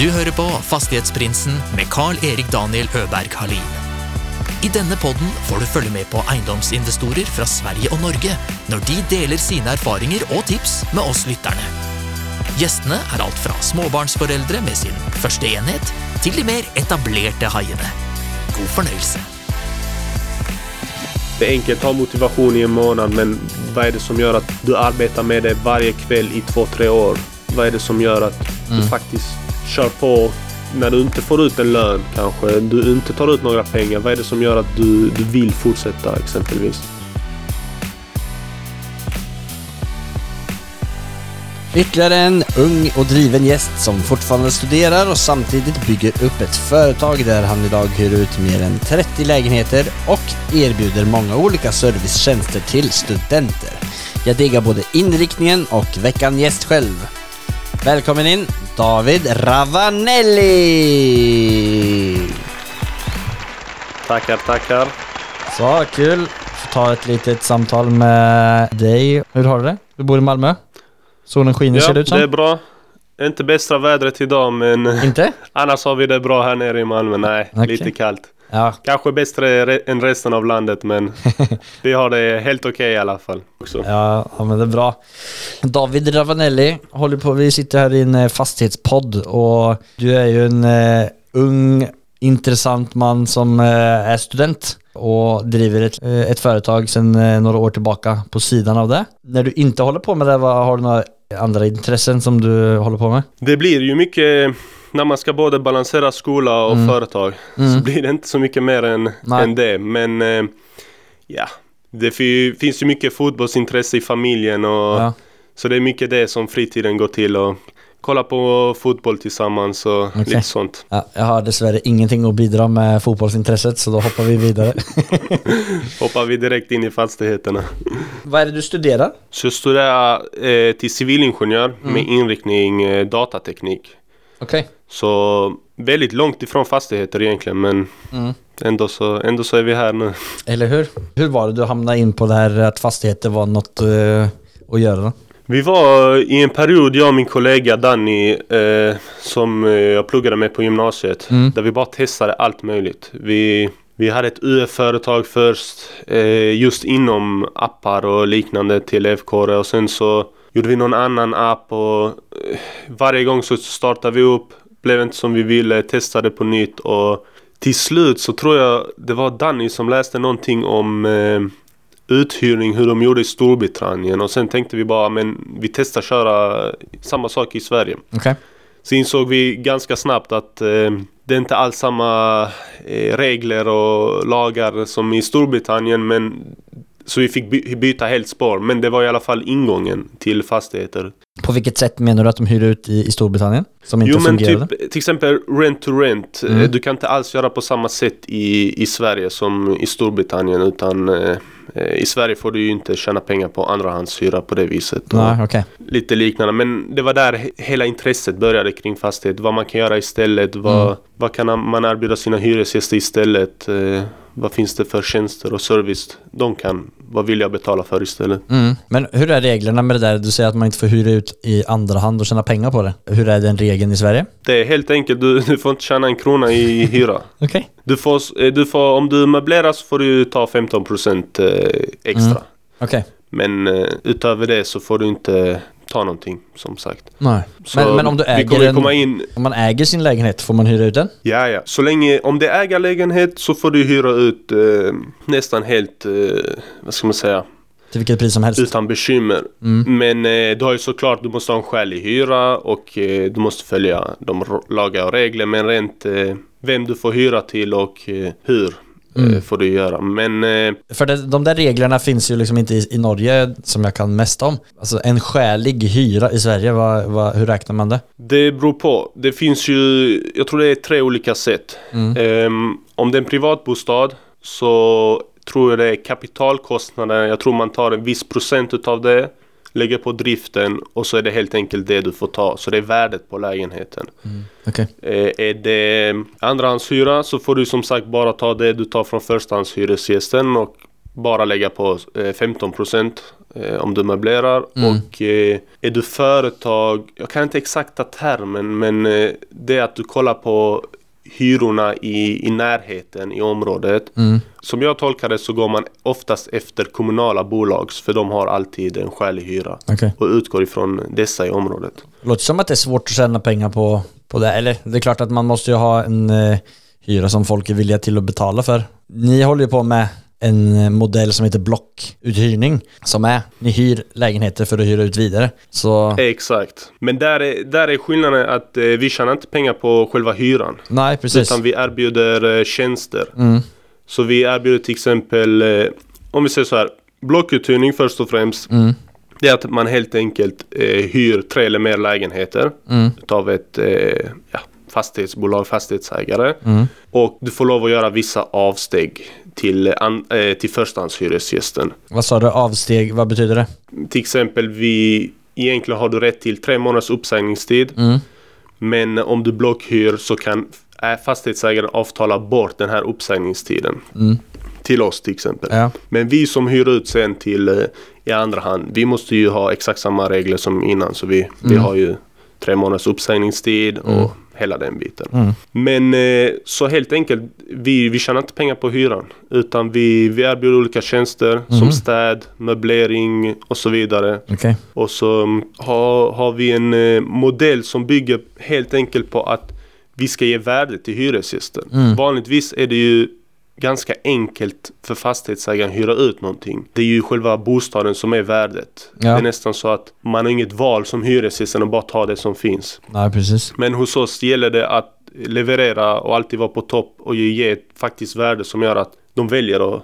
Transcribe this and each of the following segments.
Du hører på Fastighetsprinsen med Carl-Erik Daniel Øberg Halin. I denne podden får du følge med på eiendomsinvestorer fra Sverige og Norge når de deler sine erfaringer og tips med oss lytterne. Gjestene er alt fra småbarnsforeldre med sin første enhet, til de mer etablerte haiene. God fornøyelse. Det är enkelt att ha motivation i en månad men vad är det som gör att du arbetar med det varje kväll i två, tre år? Vad är det som gör att du faktiskt kör på när du inte får ut en lön kanske? Du inte tar ut några pengar. Vad är det som gör att du, du vill fortsätta exempelvis? Ytterligare en ung och driven gäst som fortfarande studerar och samtidigt bygger upp ett företag där han idag hyr ut mer än 30 lägenheter och erbjuder många olika servicetjänster till studenter. Jag diggar både inriktningen och veckan gäst själv. Välkommen in David Ravanelli! Tackar, tackar. Så kul! Får ta ett litet samtal med dig. Hur har du det? Du bor i Malmö? Solen skiner Ja, ser det ut som. det är bra. Inte bästa vädret idag men Inte? annars har vi det bra här nere i Malmö. Nej, Okej. lite kallt. Ja, Kanske bättre re- än resten av landet men vi har det helt okej i alla fall. Också. Ja, ja, men det är bra. David Ravanelli håller på, vi sitter här i en eh, fastighetspodd och du är ju en eh, ung, intressant man som eh, är student och driver ett, eh, ett företag sedan eh, några år tillbaka på sidan av det. När du inte håller på med det, vad, har du några andra intressen som du håller på med? Det blir ju mycket när man ska både balansera skola och företag så blir det inte så mycket mer än, Nej. än det. Men eh, ja, det fi- finns ju mycket fotbollsintresse i familjen och Ja. så det är mycket det som fritiden går till och kolla på fotboll tillsammans och Okej. lite sånt. Ja, jag har dessvärre ingenting att bidra med fotbollsintresset så då hoppar vi vidare. Hoppar vi direkt in i fastigheterna. vad är det du studerar? Så jag studerar eh, till civilingenjör med inriktning eh, datateknik. Okej. Så väldigt långt ifrån fastigheter egentligen men Mm. ändå, så, ändå så är vi här nu. Eller hur? Hur var det du hamnade in på det här att fastigheter var något eh, att göra? Vi var i en period, jag och min kollega Danny, eh, som eh, jag pluggade med på gymnasiet, Mm. där vi bara testade allt möjligt. Vi, vi hade ett UF-företag först, eh, just inom appar och liknande till FK och sen så gjorde vi någon annan app och eh, varje gång så startade vi upp, blev inte som vi ville, testade på nytt och till slut så tror jag det var Danny som läste någonting om eh, uthyrning hur de gjorde i Storbritannien och sen tänkte vi bara men vi testar köra samma sak i Sverige. Okej. Så insåg vi ganska snabbt att eh, det är inte alls samma eh, regler och lagar som i Storbritannien men så vi fick by- byta helt spår men det var i alla fall ingången till fastigheter. På vilket sätt menar du att de hyr ut i, i Storbritannien? Som inte Jo men fungerade? typ till exempel rent to rent. Mm. Eh, Du kan inte alls göra på samma sätt i, i Sverige som i Storbritannien utan eh, i Sverige får du ju inte tjäna pengar på andrahandshyra på det viset. Nej, okej. Lite liknande men det var där he- hela intresset började kring fastighet. Vad man kan göra istället. Vad, Mm. vad kan man erbjuda sina hyresgäster istället. Eh, vad finns det för tjänster och service de kan. Vad vill jag betala för istället. Mm. Men hur är reglerna med det där? Du säger att man inte får hyra ut i andra hand och tjäna pengar på det. Hur är den regeln i Sverige? Det är helt enkelt, du, du får inte tjäna en krona i hyra. Okej. Du får, eh, du får, om du möblerar så får du ta 15% eh, extra. Mm. Okej. Men eh, utöver det så får du inte ta någonting som sagt. Nej. Men, men om du äger en, in, Om man äger sin lägenhet, får man hyra ut den? ja ja. Så länge, om det är ägarlägenhet så får du hyra ut eh, nästan helt, eh, vad ska man säga, Till vilket pris som helst? utan bekymmer. Mm. Men eh, du har ju såklart, du måste ha en skälig hyra och eh, du måste följa de lagar och regler. Men rent eh, vem du får hyra till och eh, hur Mm. eh, får du göra. Men eh, För det, de där reglerna finns ju liksom inte i, i Norge som jag kan mest om. Alltså en skälig hyra i Sverige, vad, vad, hur räknar man det? det beror på. Det finns ju, jag tror det är tre olika sätt. Mm. Ehm, om det är en privatbostad så tror jag det är kapitalkostnaden. Jag tror man tar en viss procent utav det. Lägger på driften och så är det helt enkelt det du får ta. Så det är värdet på lägenheten. Okej. Eh, är det andrahandshyra så får du som sagt bara ta det du tar från förstahandshyresgästen och bara lägga på eh, 15 procent eh, om du möblerar. Mm. Och eh, är du företag, jag kan inte exakta termen men eh, det är att du kollar på hyrorna i, i närheten i området. Mm. Som jag tolkar det så går man oftast efter kommunala bolags för de har alltid en skälig hyra. Okej. Och utgår ifrån dessa i området. Låter som att det är svårt att tjäna pengar på, på det. Eller det är klart att man måste ju ha en eh, hyra som folk är villiga till att betala för. Ni håller ju på med en eh, modell som heter blockuthyrning. Som är, ni hyr lägenheter för att hyra ut vidare. Så Exakt. Men där är, där är skillnaden att eh, vi tjänar inte pengar på själva hyran. nej, precis. Utan vi erbjuder eh, tjänster. Mm. Så vi erbjuder till exempel, eh, om vi säger så här, blockuthyrning först och främst. Mm. Det är att man helt enkelt eh, hyr tre eller mer lägenheter Mm. utav ett ja, fastighetsbolag, fastighetsägare. Mm. Och du får lov att göra vissa avsteg till, an, eh, till förstahandshyresgästen. Vad sa du? Avsteg, vad betyder det? Till exempel, vi, egentligen har du rätt till tre månaders uppsägningstid. Mm. Men om du blockhyr så kan äh, fastighetsägaren avtala bort den här uppsägningstiden. Mm. Till oss till exempel. Ja. Men vi som hyr ut sen till eh, i andra hand, vi måste ju ha exakt samma regler som innan. Så vi, vi Mm. har ju tre månaders uppsägningstid och hela den biten. Mm. Men eh, så helt enkelt, vi, vi tjänar inte pengar på hyran. Utan vi, vi erbjuder olika tjänster Mhm. som städ, möblering och så vidare. Okej. Och så mm, har, har vi en eh, modell som bygger helt enkelt på att vi ska ge värde till hyresgästen. Mm. Vanligtvis är det ju ganska enkelt för fastighetsägaren att hyra ut någonting. Det är ju själva bostaden som är värdet. Ja. Det är nästan så att man har inget val som hyresgäst än att bara ta det som finns. Nej, precis. Men hos oss gäller det att leverera och alltid vara på topp och ge- ge ett faktiskt värde som gör att de väljer att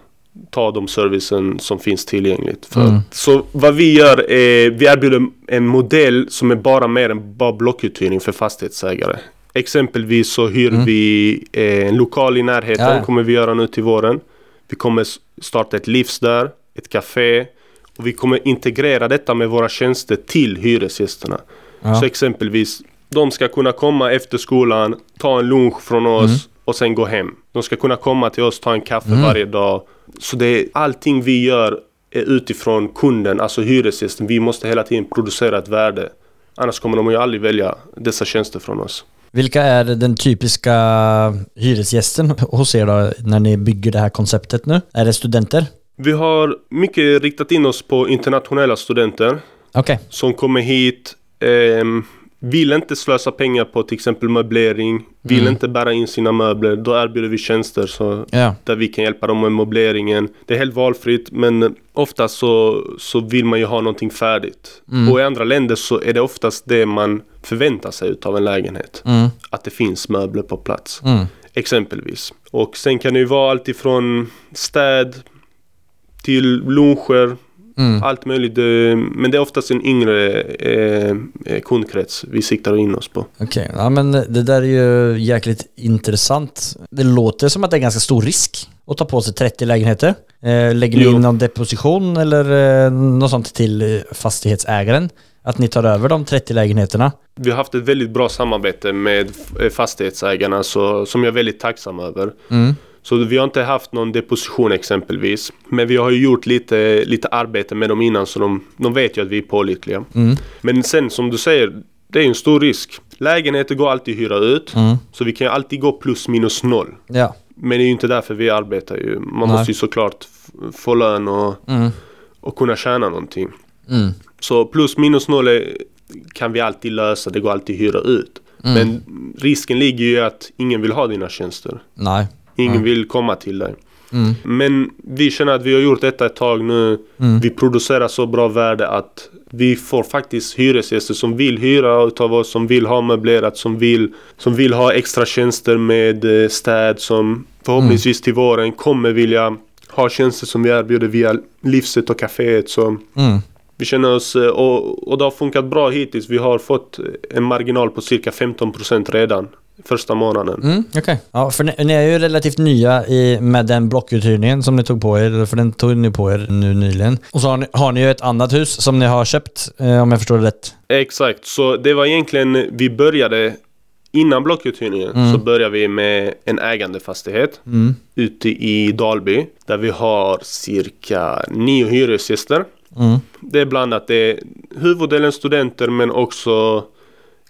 ta de servicen som finns tillgängligt. För. Mm. Så vad vi gör är, vi erbjuder en modell som är bara mer än bara blockuthyrning för fastighetsägare. Exempelvis så hyr Mm. vi eh, en lokal i närheten, Ja, kommer vi göra nu till våren. Vi kommer starta ett livs där, ett café. Och vi kommer integrera detta med våra tjänster till hyresgästerna. Ja. Så exempelvis, de ska kunna komma efter skolan, ta en lunch från oss Mm. och sen gå hem. De ska kunna komma till oss, ta en kaffe Mm. varje dag. Så det är, allting vi gör är utifrån kunden, alltså hyresgästen. Vi måste hela tiden producera ett värde. Annars kommer de ju aldrig välja dessa tjänster från oss. Vilka är den typiska hyresgästen hos er då, när ni bygger det här konceptet nu? Är det studenter? Vi har mycket riktat in oss på internationella studenter Okej. som kommer hit, ehm, vill inte slösa pengar på till exempel möblering, vill Mm. inte bära in sina möbler. Då erbjuder vi tjänster så, Ja. där vi kan hjälpa dem med möbleringen. Det är helt valfritt men oftast så, så vill man ju ha någonting färdigt. Mm. Och i andra länder så är det oftast det man förväntar sig utav en lägenhet. Mm. Att det finns möbler på plats. Mm. Exempelvis. Och sen kan det ju vara allt ifrån städ till luncher, Mm. allt möjligt. Men det är oftast en yngre eh, eh, kundkrets vi siktar in oss på. Okej, ja men det där är ju jäkligt intressant. Det låter som att det är ganska stor risk att ta på sig 30 lägenheter. Eh, lägger ni in någon deposition eller eh, något sånt till eh, fastighetsägaren? Att ni tar över de 30 lägenheterna? Vi har haft ett väldigt bra samarbete med eh, fastighetsägarna så, som jag är väldigt tacksam över. Mm. Så vi har inte haft någon deposition exempelvis. Men vi har ju gjort lite, lite arbete med dem innan så de, de vet ju att vi är pålitliga. Mm. Men sen som du säger, det är en stor risk. Lägenheter går alltid att hyra ut. Mm. Så vi kan ju alltid gå plus minus noll. Ja. Men det är ju inte därför vi arbetar ju. Man Nej. måste ju såklart få lön och, Mm. och kunna tjäna någonting. Mm. Så plus minus noll är, kan vi alltid lösa, det går alltid att hyra ut. Mm. Men risken ligger ju att ingen vill ha dina tjänster. Nej. Ingen Mm. vill komma till dig. Mm. Men vi känner att vi har gjort detta ett tag nu. Mm. Vi producerar så bra värde att vi får faktiskt hyresgäster som vill hyra utav oss, som vill ha möblerat, som vill, som vill ha extra tjänster med eh, städ som förhoppningsvis till våren kommer vilja ha tjänster som vi erbjuder via Livset och kaféet. Så Mm. Vi känner oss, eh, och, och det har funkat bra hittills. Vi har fått en marginal på cirka 15% redan första månaden. Mm, Okej. Ja, för ni, ni är ju relativt nya i, med den blockuthyrningen som ni tog på er, för den tog ni på er nu nyligen. Och så har ni, har ni ju ett annat hus som ni har köpt, eh, om jag förstår det rätt. Exakt, så det var egentligen, vi började innan blockuthyrningen så börjar vi med en ägandefastighet Mm. ute i Dalby där vi har cirka nio hyresgäster. Mm. Det är blandat. Det är huvuddelen studenter men också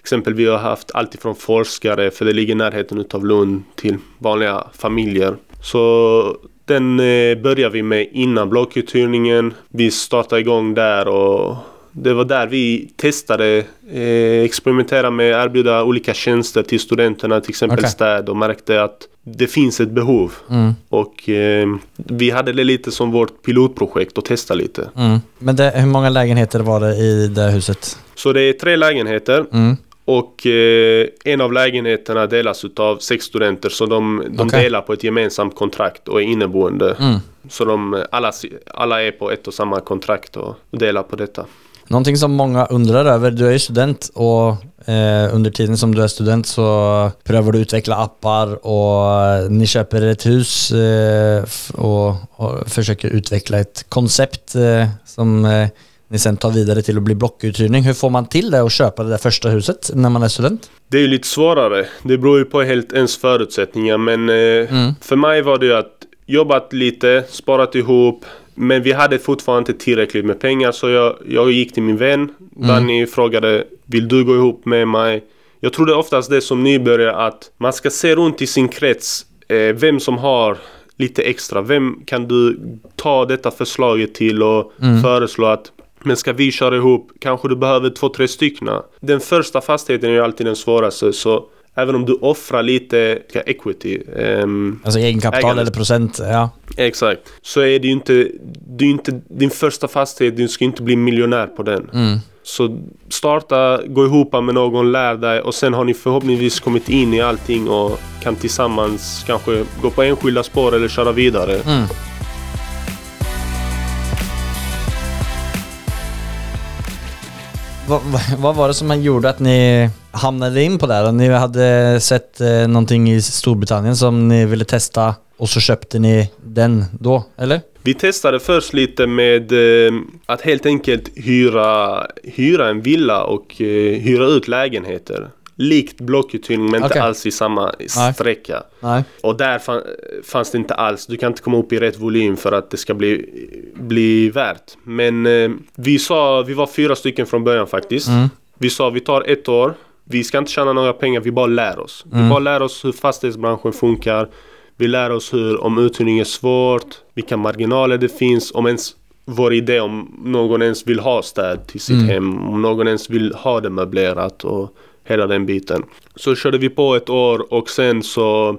exempel vi har haft alltifrån forskare för det ligger i närheten utav Lund till vanliga familjer. Så den eh, börjar vi med innan blockuthyrningen. Vi startar igång där och det var där vi testade, eh, experimentera med att erbjuda olika tjänster till studenterna, till exempel Okej. städ och märkte att det finns ett behov. Mm. Och eh, vi hade det lite som vårt pilotprojekt att testa lite. Mm. Men det, hur många lägenheter var det i det huset? Så det är tre lägenheter Mm. och eh, en av lägenheterna delas utav sex studenter så de, de Okej. delar på ett gemensamt kontrakt och är inneboende. Mm. Så de, alla, alla är på ett och samma kontrakt och delar på detta. Någonting som många undrar över, du är ju student och eh, under tiden som du är student så prövar du utveckla appar och eh, ni köper ett hus eh, och, och försöker utveckla ett koncept eh, som eh, ni sen tar vidare till att bli blockuthyrning. Hur får man till det och köpa det där första huset när man är student? Det är ju lite svårare. Det beror ju på helt ens förutsättningar men eh, Mm. för mig var det ju att jobbat lite, sparat ihop men vi hade fortfarande inte tillräckligt med pengar så jag, jag gick till min vän Danny frågade Vill du gå ihop med mig? Jag trodde oftast det som nybörjare att man ska se runt i sin krets eh, vem som har lite extra. Vem kan du ta detta förslaget till och föreslå att men ska vi köra ihop? Kanske du behöver två, tre stycken. Den första fastigheten är ju alltid den svåraste så även om du offrar lite equity ehm, Alltså egenkapital Ägande. eller procent? Ja. Exakt. Så är det ju inte, det är inte din första fastighet, du ska inte bli miljonär på den. Mm. Så starta, gå ihop med någon, lär dig och sen har ni förhoppningsvis kommit in i allting och kan tillsammans kanske gå på enskilda spår eller köra vidare. Mm. Vad, vad, var det som gjorde att ni hamnade in på det här? Ni hade sett eh, någonting i Storbritannien som ni ville testa och så köpte ni den då, eller? Vi testade först lite med eh, att helt enkelt hyra, hyra en villa och eh, hyra ut lägenheter. Likt blockuthyrning men Okej. inte alls i samma Nej. sträcka. Nej. Och där fan, fanns det inte alls. Du kan inte komma upp i rätt volym för att det ska bli, bli värt. Men eh, vi sa, vi var fyra stycken från början faktiskt. Mm. Vi sa vi tar ett år. Vi ska inte tjäna några pengar, vi bara lär oss. Mm. Vi bara lär oss hur fastighetsbranschen funkar. Vi lär oss hur, om uthyrning är svårt, vilka marginaler det finns, om ens vår idé om någon ens vill ha städ till sitt Mm. hem, om någon ens vill ha det möblerat och hela den biten. Så körde vi på ett år och sen så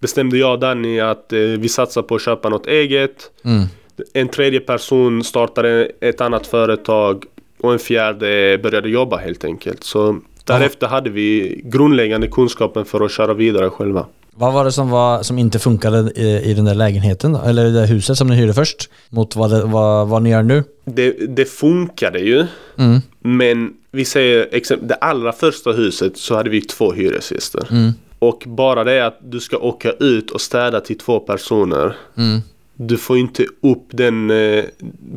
bestämde jag och Danny att eh, vi satsar på att köpa något eget. Mm. En tredje person startade ett annat företag och en fjärde började jobba helt enkelt. Så därefter hade vi grundläggande kunskapen för att köra vidare själva. Vad var det som, var, som inte funkade i, i den där lägenheten då? Eller i det huset som ni hyrde först? Mot vad, det, vad, vad ni gör nu? Det, det funkade ju. Mm. Men vi säger det allra första huset så hade vi två hyresgäster. Mm. Och bara det att du ska åka ut och städa till två personer. Mm. Du får inte upp den, eh,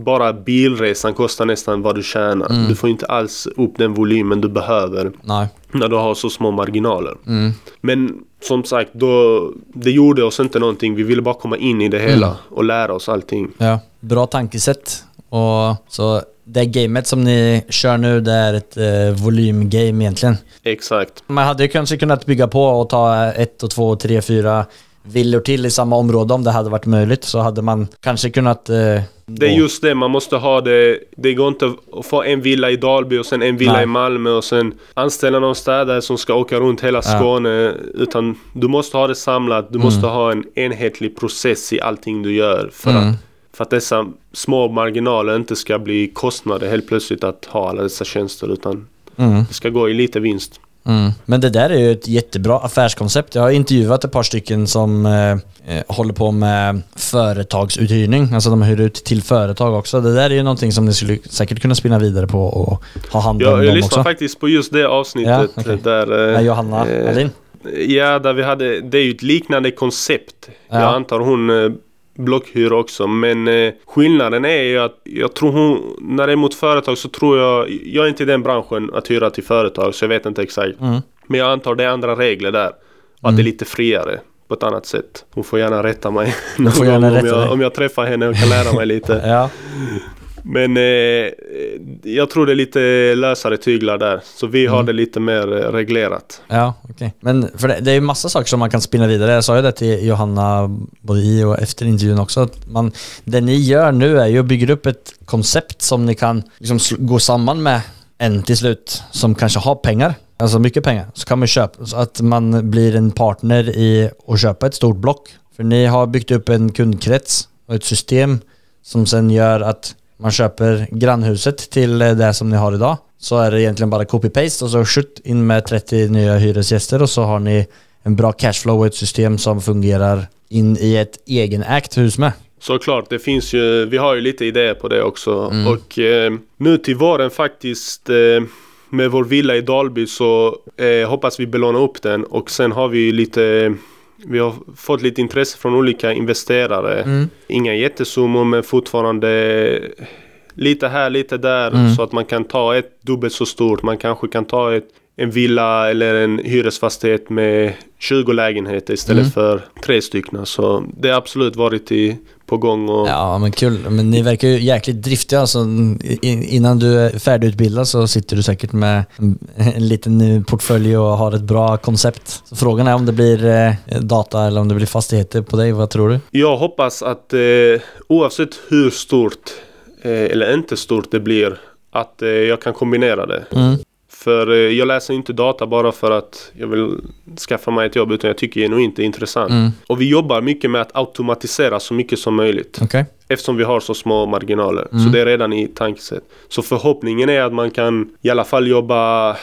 bara bilresan kostar nästan vad du tjänar. Mm. Du får inte alls upp den volymen du behöver Nej. när du har så små marginaler. Mm. Men som sagt, då, det gjorde oss inte någonting. Vi ville bara komma in i det hela Mm. och lära oss allting. Ja, bra tankesätt. Och så det gamet som ni kör nu, det är ett eh, volymgame egentligen. Exakt. Man hade ju kanske kunnat bygga på och ta ett och två, tre, fyra villor till i samma område om det hade varit möjligt. Så hade man kanske kunnat... Eh, Det är just det, man måste ha det. Det går inte att få en villa i Dalby och sen en villa Nej. i Malmö och sen anställa någon städare som ska åka runt hela Ja. Skåne. Utan du måste ha det samlat. Du måste ha en enhetlig process i allting du gör. För, Mm. att, för att dessa små marginaler inte ska bli kostnader helt plötsligt att ha alla dessa tjänster. Utan Mm. det ska gå i lite vinst. Mm. Men det där är ju ett jättebra affärskoncept. Jag har intervjuat ett par stycken som eh, eh, håller på med företagsuthyrning. Alltså de hyr ut till företag också. Det där är ju någonting som ni skulle säkert kunna spinna vidare på och ha hand om Jag, jag lyssnade faktiskt på just det avsnittet. Ja, okej. där, eh, Ja, Johanna eh, Alin. Ja, där vi hade, det är ju ett liknande koncept. Ja. Jag antar hon eh, blockhyr också. Men eh, skillnaden är ju att jag tror hon, när det är mot företag så tror jag, jag är inte i den branschen att hyra till företag så jag vet inte exakt. Mm. Men jag antar det är andra regler där. Att det är lite friare på ett annat sätt. Hon får gärna rätta mig någon får gång gärna om, jag, dig. om jag träffar henne och kan lära mig lite. Ja. Men eh, jag tror det är lite lösare tyglar där. Så vi Mm. har det lite mer eh, reglerat. Ja, okej. Men för det, det är ju massa saker som man kan spinna vidare. Jag sa ju det till Johanna både i och efter intervjun också. Att man, det ni gör nu är ju att bygga upp ett koncept som ni kan liksom gå samman med en till slut som kanske har pengar. Alltså mycket pengar. Så kan man köpa, så att man blir en partner i att köpa ett stort block. För ni har byggt upp en kundkrets och ett system som sen gör att man köper grannhuset till eh, det som ni har idag. Så är det egentligen bara copy-paste och så skjutt in med 30 nya hyresgäster och så har ni en bra cashflow och ett system som fungerar in i ett egenägt hus med. Såklart, det finns ju, vi har ju lite idéer på det också. Mm. Och eh, nu till våren faktiskt eh, med vår villa i Dalby så eh, hoppas vi belåna upp den och sen har vi lite vi har fått lite intresse från olika investerare. Mm. Inga jättesummor men fortfarande lite här, lite där Mm. så att man kan ta ett dubbelt så stort. Man kanske kan ta ett, en villa eller en hyresfastighet med 20 lägenheter istället Mm. för tre stycken. Så det har absolut varit i, på gång och Ja men kul, men ni verkar ju jäkligt driftiga alltså, innan du är färdigutbildad så sitter du säkert med en, en liten portfölj och har ett bra koncept. Så frågan är om det blir eh, data eller om det blir fastigheter på dig, vad tror du? Jag hoppas att eh, oavsett hur stort eh, eller inte stort det blir att eh, jag kan kombinera det. Mm. För eh, jag läser inte data bara för att jag vill skaffa mig ett jobb utan jag tycker genuint det är intressant. Mm. Och vi jobbar mycket med att automatisera så mycket som möjligt. Okej. Eftersom vi har så små marginaler. Mm. Så det är redan i tankesätt. Så förhoppningen är att man kan i alla fall jobba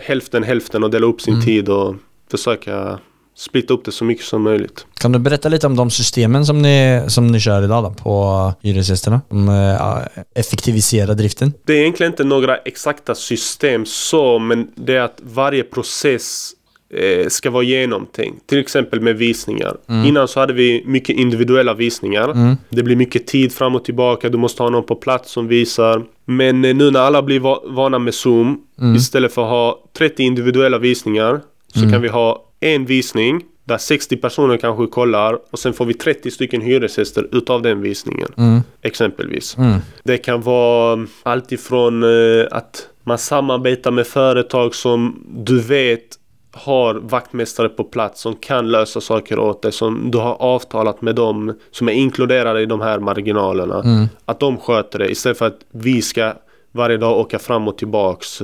hälften hälften och dela upp sin Mm. tid och försöka splitta upp det så mycket som möjligt. Kan du berätta lite om de systemen som ni, som ni kör idag då på hyresgästerna? Som eh, effektiviserar driften? Det är egentligen inte några exakta system så, men det är att varje process eh, ska vara genomtänkt. Till exempel med visningar. Innan så hade vi mycket individuella visningar. Mm. Det blir mycket tid fram och tillbaka. Du måste ha någon på plats som visar. Men eh, nu när alla blir va- vana med Zoom, istället för att ha 30 individuella visningar, så kan vi ha en visning där 60 personer kanske kollar och sen får vi 30 stycken hyresgäster utav den visningen. Mm. Exempelvis. Mm. Det kan vara allt ifrån eh, att man samarbetar med företag som du vet har vaktmästare på plats som kan lösa saker åt dig. Som du har avtalat med dem som är inkluderade i de här marginalerna. Mm. Att de sköter det istället för att vi ska varje dag åka fram och tillbaks.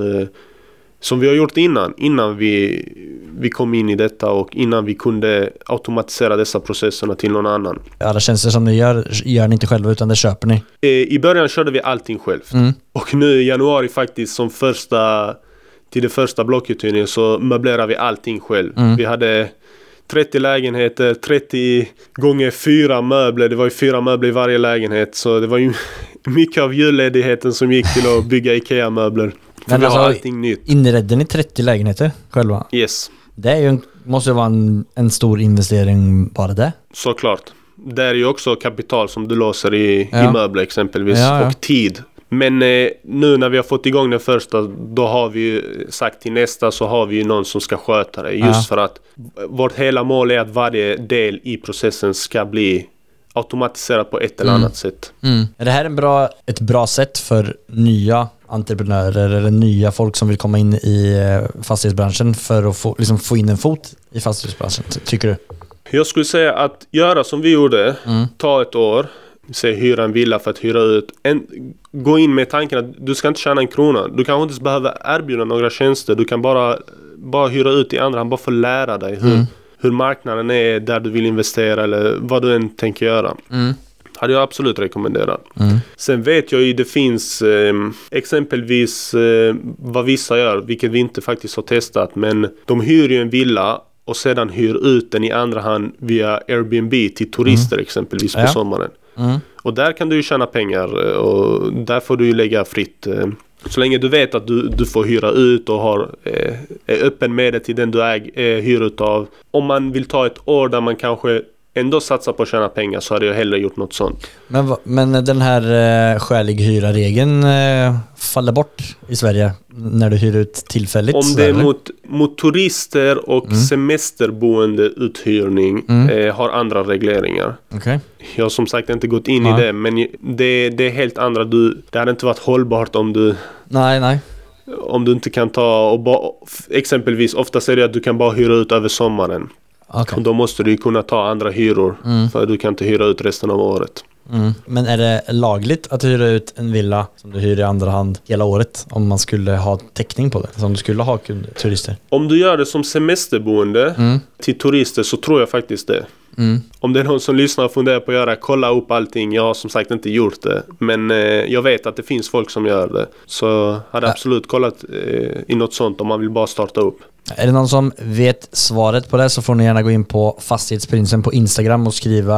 Som vi har gjort innan. Innan vi, vi kom in i detta och innan vi kunde automatisera dessa processerna till någon annan. Alla tjänster som ni gör, gör ni inte själva utan det köper ni. Eh, I början körde vi allting själv. Mm. Och nu i januari faktiskt som första till det första blockuthyrningen så möblerar vi allting själv. Mm. Vi hade 30 lägenheter, 30 gånger fyra möbler. Det var ju fyra möbler i varje lägenhet. Så det var ju mycket av julledigheten som gick till att bygga IKEA-möbler. Men alltså- har allting nytt. Inredde ni 30 lägenheter själva? Yes, Det är ju en, måste ju vara en, en stor investering bara det. såklart. Det är ju också kapital som du låser i, Ja. i möbler exempelvis. Ja, ja. Och tid. Men eh, nu när vi har fått igång den första då har vi ju sagt till nästa så har vi ju någon som ska sköta det. Just Ja. för att vårt hela mål är att varje del i processen ska bli automatiserat på ett eller Mm. annat sätt. Är det här en bra, ett bra sätt för nya entreprenörer eller nya folk som vill komma in i eh, fastighetsbranschen för att få, liksom få in en fot i fastighetsbranschen, ty- tycker du? Jag skulle säga att göra som vi gjorde, Mm. ta ett år, säg hyra en villa för att hyra ut. En, gå in med tanken att du ska inte tjäna en krona. Du kanske inte ens behöver erbjuda några tjänster. Du kan bara, bara hyra ut i andra hand, bara få lära dig hur, Mm. hur marknaden är där du vill investera eller vad du än tänker göra. Hade jag absolut rekommenderat. Mm. Sen vet jag ju det finns eh, exempelvis eh, vad vissa gör, vilket vi inte faktiskt har testat. Men de hyr ju en villa och sedan hyr ut den i andra hand via Airbnb till turister exempelvis på Ja. sommaren. Mm. Och där kan du ju tjäna pengar eh, och där får du ju lägga fritt. eh. Så länge du vet att du, du får hyra ut och har, eh, är öppen med det till den du äg, hyr utav. Om man vill ta ett år där man kanske ändå satsa på att tjäna pengar så hade jag hellre gjort något sånt. Men, men den här eh, skälig hyra-regeln eh, faller bort i Sverige när du hyr ut tillfälligt? Om det är mot, mot turister och semesterboende uthyrning eh, har andra regleringar. Okej. Jag har som sagt inte gått in Nej. i det men det, det är helt andra. Du, det hade inte varit hållbart om du Nej, nej. om du inte kan ta och ba, exempelvis oftast är det att du kan bara hyra ut över sommaren. Och då måste du kunna ta andra hyror för du kan inte hyra ut resten av året. Mm. Men är det lagligt att hyra ut en villa som du hyr i andra hand hela året? Om man skulle ha täckning på det? Som du skulle ha turister? Om du gör det som semesterboende Mm. till turister så tror jag faktiskt det. Mm. Om det är någon som lyssnar och funderar på att göra, kolla upp allting. Jag har som sagt inte gjort det. Men eh, jag vet att det finns folk som gör det. Så hade Ja. absolut kollat eh, i något sånt om man vill bara starta upp. Är det någon som vet svaret på det så får ni gärna gå in på Fastighetsprinsen på Instagram och skriva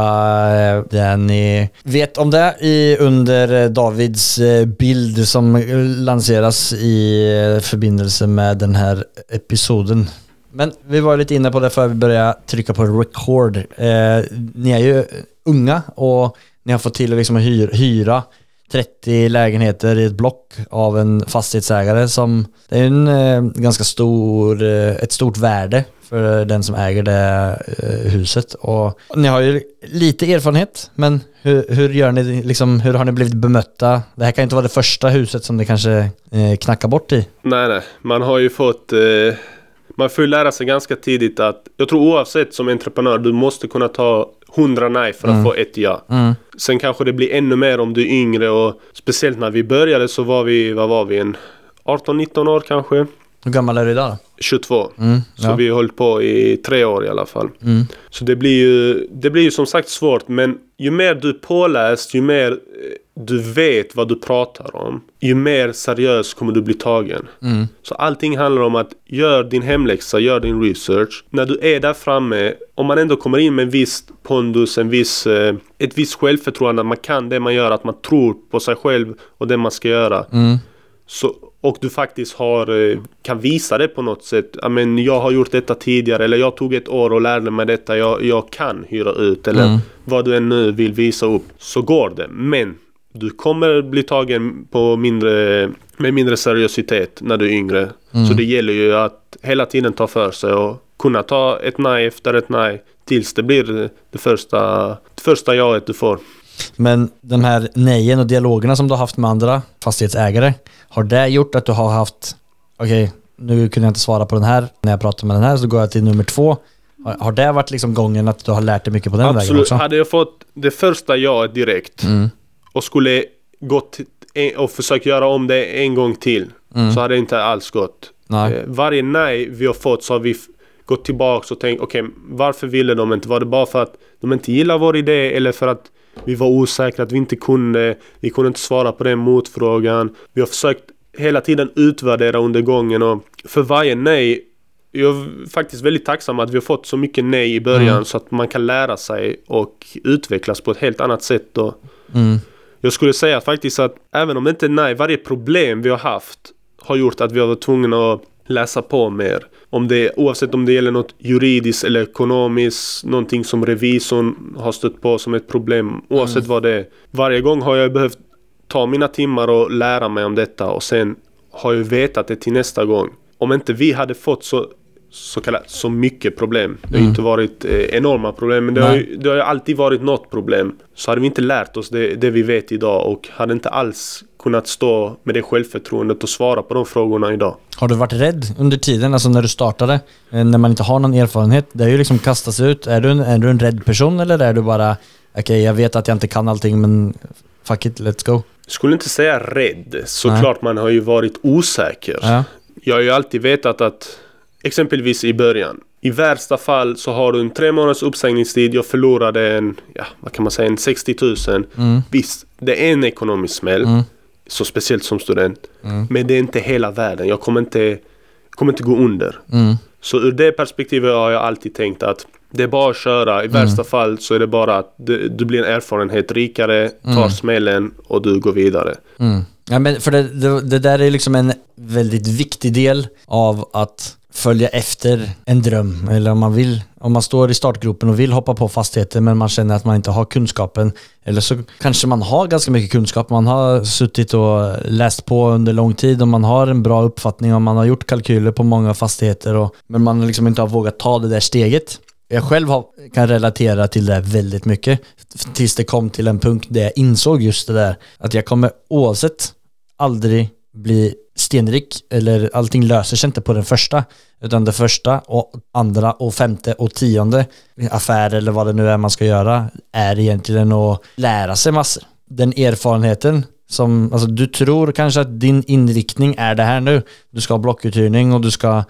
eh, det ni vet om det i, under eh, Davids eh, bild som lanseras i förbindelse med den här episoden. Men vi var lite inne på det för vi började trycka på record. Eh, ni är ju unga och ni har fått till liksom att hyr, hyra 30 lägenheter i ett block av en fastighetsägare som det är en eh, ganska stor, eh, ett stort värde för den som äger det eh, huset. Och ni har ju lite erfarenhet, men hur, hur gör ni, liksom, hur har ni blivit bemötta? Det här kan ju inte vara det första huset som ni kanske eh, knackar bort i. Nej, nej. Man har ju fått... Eh, man får ju lära sig ganska tidigt att... Jag tror oavsett som entreprenör, du måste kunna ta 100 nej för att få ett ja. Mm. Sen kanske det blir ännu mer om du är yngre och speciellt när vi började så var vi, vad var vi, en 18-19 år kanske? Hur gammal är du idag då? 22. Mm, Så ja. vi har hållit på i tre år i alla fall. Mm. Så det blir ju, det blir ju som sagt svårt men ju mer du är påläst, ju mer eh, du vet vad du pratar om, ju mer seriös kommer du bli tagen. Mm. Så allting handlar om att gör din hemläxa, gör din research. När du är där framme, om man ändå kommer in med en viss pondus, en viss, eh, ett visst självförtroende, att man kan det man gör, att man tror på sig själv och det man ska göra. Mm. Så, och du faktiskt har, eh, kan visa det på något sätt. Ja, men jag har gjort detta tidigare eller jag tog ett år och lärde mig detta. Jag, jag kan hyra ut eller Mm. vad du än nu vill visa upp. Så går det. Men du kommer bli tagen på mindre, med mindre seriositet när du är yngre. Så det gäller ju att hela tiden ta för sig och kunna ta ett nej efter ett nej. Tills det blir det första, det första jaet du får. Men de här nejen och dialogerna som du har haft med andra fastighetsägare, har det gjort att du har haft, okej, nu kunde jag inte svara på den här, när jag pratar med den här så går jag till nummer två. Har, har det varit liksom gången att du har lärt dig mycket på den vägen Absolut. också? Hade jag fått det första jaet direkt Mm. och skulle gått och försökt göra om det en gång till så hade det inte alls gått. Nej. Eh, Varje nej vi har fått så har vi gått tillbaks och tänkt okej varför ville de inte? Var det bara för att de inte gillar vår idé eller för att vi var osäkra att vi inte kunde? Vi kunde inte svara på den motfrågan. Vi har försökt hela tiden utvärdera under gången och för varje nej jag är faktiskt väldigt tacksam att vi har fått så mycket nej i början så att man kan lära sig och utvecklas på ett helt annat sätt. Då. Mm. Jag skulle säga faktiskt att även om det inte är nej, varje problem vi har haft har gjort att vi har varit tvungna att läsa på mer. Om det, oavsett om det gäller något juridiskt eller ekonomiskt, någonting som revisorn har stött på som ett problem. Oavsett vad det är. Varje gång har jag behövt ta mina timmar och lära mig om detta och sen har jag vetat det till nästa gång. Om inte vi hade fått så, så kallat så mycket problem. Det har ju inte varit eh, enorma problem men det har, ju, det har ju alltid varit något problem. Så hade vi inte lärt oss det, det vi vet idag och hade inte alls kunnat stå med det självförtroendet och svara på de frågorna idag. Har du varit rädd under tiden, alltså när du startade? eh, När man inte har någon erfarenhet? Det är ju liksom kastas ut. Är du en, är du en rädd person eller är du bara okej, jag vet att jag inte kan allting men fuck it, let's go? Skulle inte säga rädd. Såklart man har ju varit osäker. Ja. Jag har ju alltid vetat att exempelvis i början. I värsta fall så har du en tre månaders uppsägningstid. Jag förlorade en, ja vad kan man säga, en 60 000. Mm. Visst, det är en ekonomisk smäll. Mm. Så speciellt som student. Mm. Men det är inte hela världen. Jag kommer inte, kommer inte gå under. Mm. Så ur det perspektivet har jag alltid tänkt att det är bara att köra. I Mm. värsta fall så är det bara att du, du blir en erfarenhet rikare, tar Mm. smällen och du går vidare. Mm. Ja, men för det, det, det där är liksom en väldigt viktig del av att följa efter en dröm eller om man vill, om man står i startgropen och vill hoppa på fastigheter men man känner att man inte har kunskapen eller så kanske man har ganska mycket kunskap, man har suttit och läst på under lång tid och man har en bra uppfattning och man har gjort kalkyler på många fastigheter och, men man liksom inte har vågat ta det där steget. Jag själv har, kan relatera till det väldigt mycket tills det kom till en punkt där jag insåg just det där att jag kommer oavsett aldrig bli stenrik eller allting löser sig inte på den första utan det första och andra och femte och tionde affär eller vad det nu är man ska göra är egentligen att lära sig massor. Den erfarenheten som, alltså du tror kanske att din inriktning är det här nu. Du ska ha blockuthyrning och du ska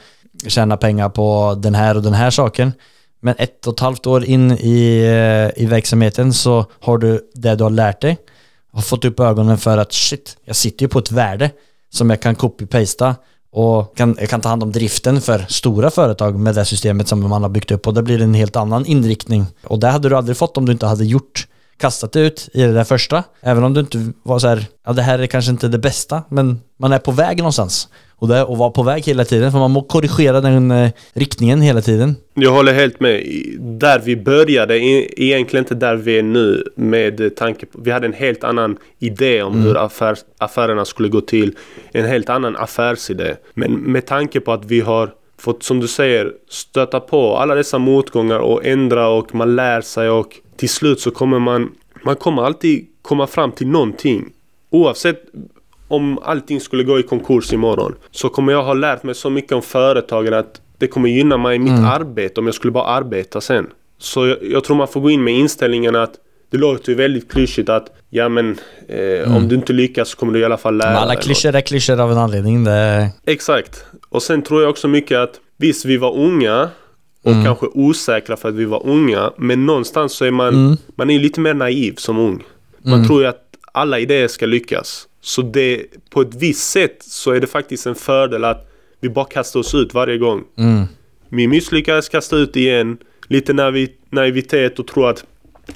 tjäna pengar på den här och den här saken. Men ett och ett halvt år in i, eh, i verksamheten så har du det du har lärt dig har fått upp ögonen för att shit, jag sitter ju på ett värde som jag kan copy-pasta och kan, jag kan ta hand om driften för stora företag med det systemet som man har byggt upp och det blir en helt annan inriktning. Och det hade du aldrig fått om du inte hade gjort kastat ut i det där första. Även om du inte var så här, ja det här är kanske inte det bästa, men man är på väg någonstans. Och det att vara på väg hela tiden, för man må korrigera den eh, riktningen hela tiden. Jag håller helt med. Där vi började, egentligen inte där vi är nu med tanke på... Vi hade en helt annan idé om mm. hur affär, affärerna skulle gå till. En helt annan affärsidé. Men med tanke på att vi har fått, som du säger, stöta på alla dessa motgångar och ändra och man lär sig och till slut så kommer man... Man kommer alltid komma fram till någonting. Oavsett om allting skulle gå i konkurs imorgon så kommer jag ha lärt mig så mycket om företagen att det kommer gynna mig i mitt mm. arbete om jag skulle bara arbeta sen. Så jag, jag, tror man får gå in med inställningen att det låter ju väldigt klyschigt att ja men eh, mm. om du inte lyckas så kommer du i alla fall lära dig. Alla klyschor är klyschor av en anledning. Det... Exakt. Och sen tror jag också mycket att visst vi var unga och mm. kanske osäkra för att vi var unga. Men någonstans så är man, mm. man är lite mer naiv som ung. Man mm. tror ju att alla idéer ska lyckas. Så det, på ett visst sätt så är det faktiskt en fördel att vi bara kastar oss ut varje gång. Mm. Vi misslyckas, kastar ut igen. Lite naiv, naivitet och tror att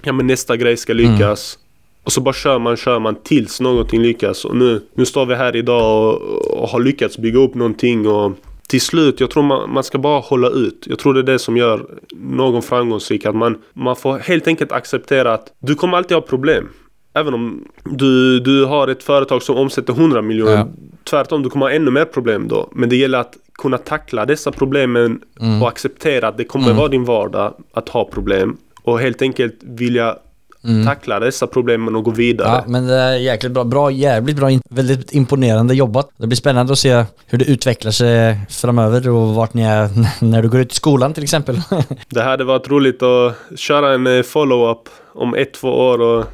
ja, men nästa grej ska lyckas. Mm. Och så bara kör man, kör man tills någonting lyckas. Och nu, nu står vi här idag och, och har lyckats bygga upp någonting. Och till slut, jag tror man, man ska bara hålla ut. Jag tror det är det som gör någon framgångsrik. Att man, man får helt enkelt acceptera att du kommer alltid ha problem. Även om du, du har ett företag som omsätter 100 miljoner. Ja. Tvärtom, du kommer ha ännu mer problem då. Men det gäller att kunna tackla dessa problemen mm. och acceptera att det kommer mm. vara din vardag att ha problem. Och helt enkelt vilja mm. tackla dessa problemen och gå vidare. Ja, men det är jäkligt bra. Bra, jävligt bra. Väldigt imponerande jobbat. Det blir spännande att se hur det utvecklar sig framöver och vart ni är när du går ut i skolan till exempel. det hade varit roligt att köra en eh, follow-up om ett, två år och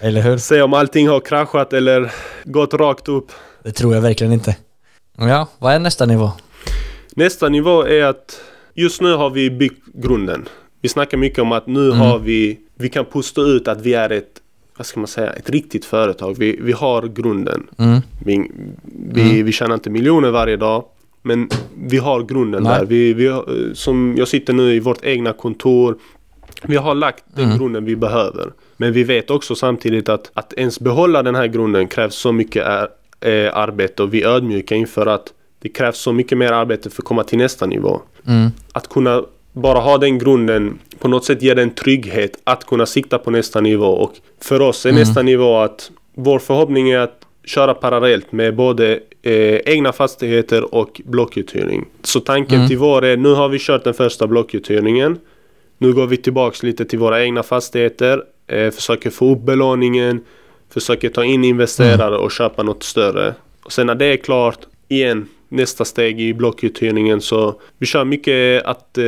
eller hur? Se om allting har kraschat eller gått rakt upp. Det tror jag verkligen inte. Ja, vad är nästa nivå? Nästa nivå är att just nu har vi byggt grunden. Vi snackar mycket om att nu mm. har vi, vi kan pusta ut att vi är ett, vad ska man säga, ett riktigt företag. Vi, vi har grunden. Mm. Vi, vi, mm. vi tjänar inte miljoner varje dag. Men vi har grunden Nej. där. Vi, vi, som jag sitter nu i vårt egna kontor. Vi har lagt den mm. grunden vi behöver. Men vi vet också samtidigt att att ens behålla den här grunden krävs så mycket är, eh, arbete och vi är ödmjuka inför att det krävs så mycket mer arbete för att komma till nästa nivå. Mm. Att kunna bara ha den grunden på något sätt ger den trygghet att kunna sikta på nästa nivå och för oss är mm. nästa nivå att vår förhoppning är att köra parallellt med både eh, egna fastigheter och blockuthyrning. Så tanken mm. till vår är nu har vi kört den första blockuthyrningen. Nu går vi tillbaks lite till våra egna fastigheter eh, försöker få upp belåningen, försöker ta in investerare och köpa något större. Och sen när det är klart, igen, nästa steg i blockuthyrningen så vi kör mycket att eh,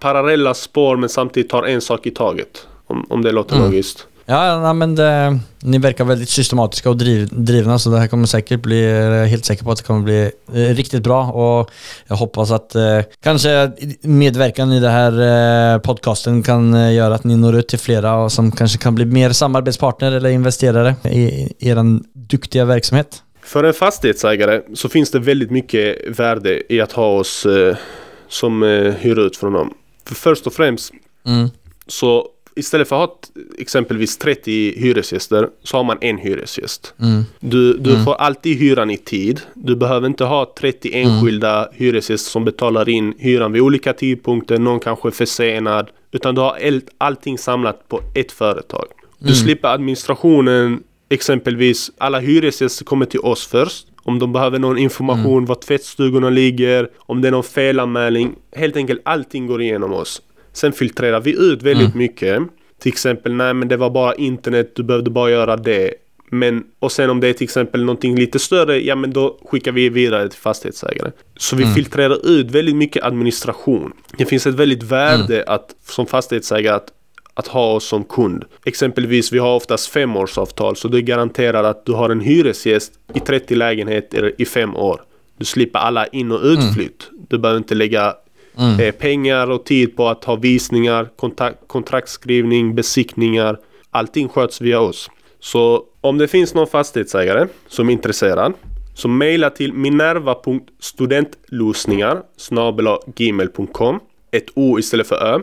parallella spår men samtidigt tar en sak i taget. Om, om det låter mm. logiskt. Ja, men det, ni verkar väldigt systematiska och driv, drivna så det här kommer säkert bli, jag är helt säker på att det kommer bli eh, riktigt bra och jag hoppas att eh, kanske medverkan i den här eh, podcasten kan eh, göra att ni når ut till flera och som kanske kan bli mer samarbetspartner eller investerare i, i er duktiga verksamhet. För en fastighetsägare så finns det väldigt mycket värde i att ha oss eh, som eh, hyr ut från dem. För först och främst mm. så istället för att ha exempelvis 30 hyresgäster så har man en hyresgäst. Mm. Du, du får alltid hyran i tid. Du behöver inte ha 30 enskilda hyresgäster som betalar in hyran vid olika tidpunkter. Någon kanske är försenad. Utan du har all, allting samlat på ett företag. Du slipper administrationen. Exempelvis alla hyresgäster kommer till oss först. Om de behöver någon information var tvättstugorna ligger. Om det är någon felanmälning. Helt enkelt allting går igenom oss. Sen filtrerar vi ut väldigt mycket. Till exempel, nej men det var bara internet, du behövde bara göra det. Men, och sen om det är till exempel någonting lite större, ja men då skickar vi vidare till fastighetsägare. Så vi filtrerar ut väldigt mycket administration. Det finns ett väldigt värde att, som fastighetsägare att, att ha oss som kund. Exempelvis, vi har oftast femårsavtal, så det garanterar att du har en hyresgäst i 30 lägenheter i fem år. Du slipper alla in och utflytt. Du behöver inte lägga eh, pengar och tid på att ha visningar, kontak- kontraktskrivning, besiktningar. Allting sköts via oss. Så om det finns någon fastighetsägare som är intresserad så mejla till minerva.studentlosningar gmail.com Ett O istället för Ö.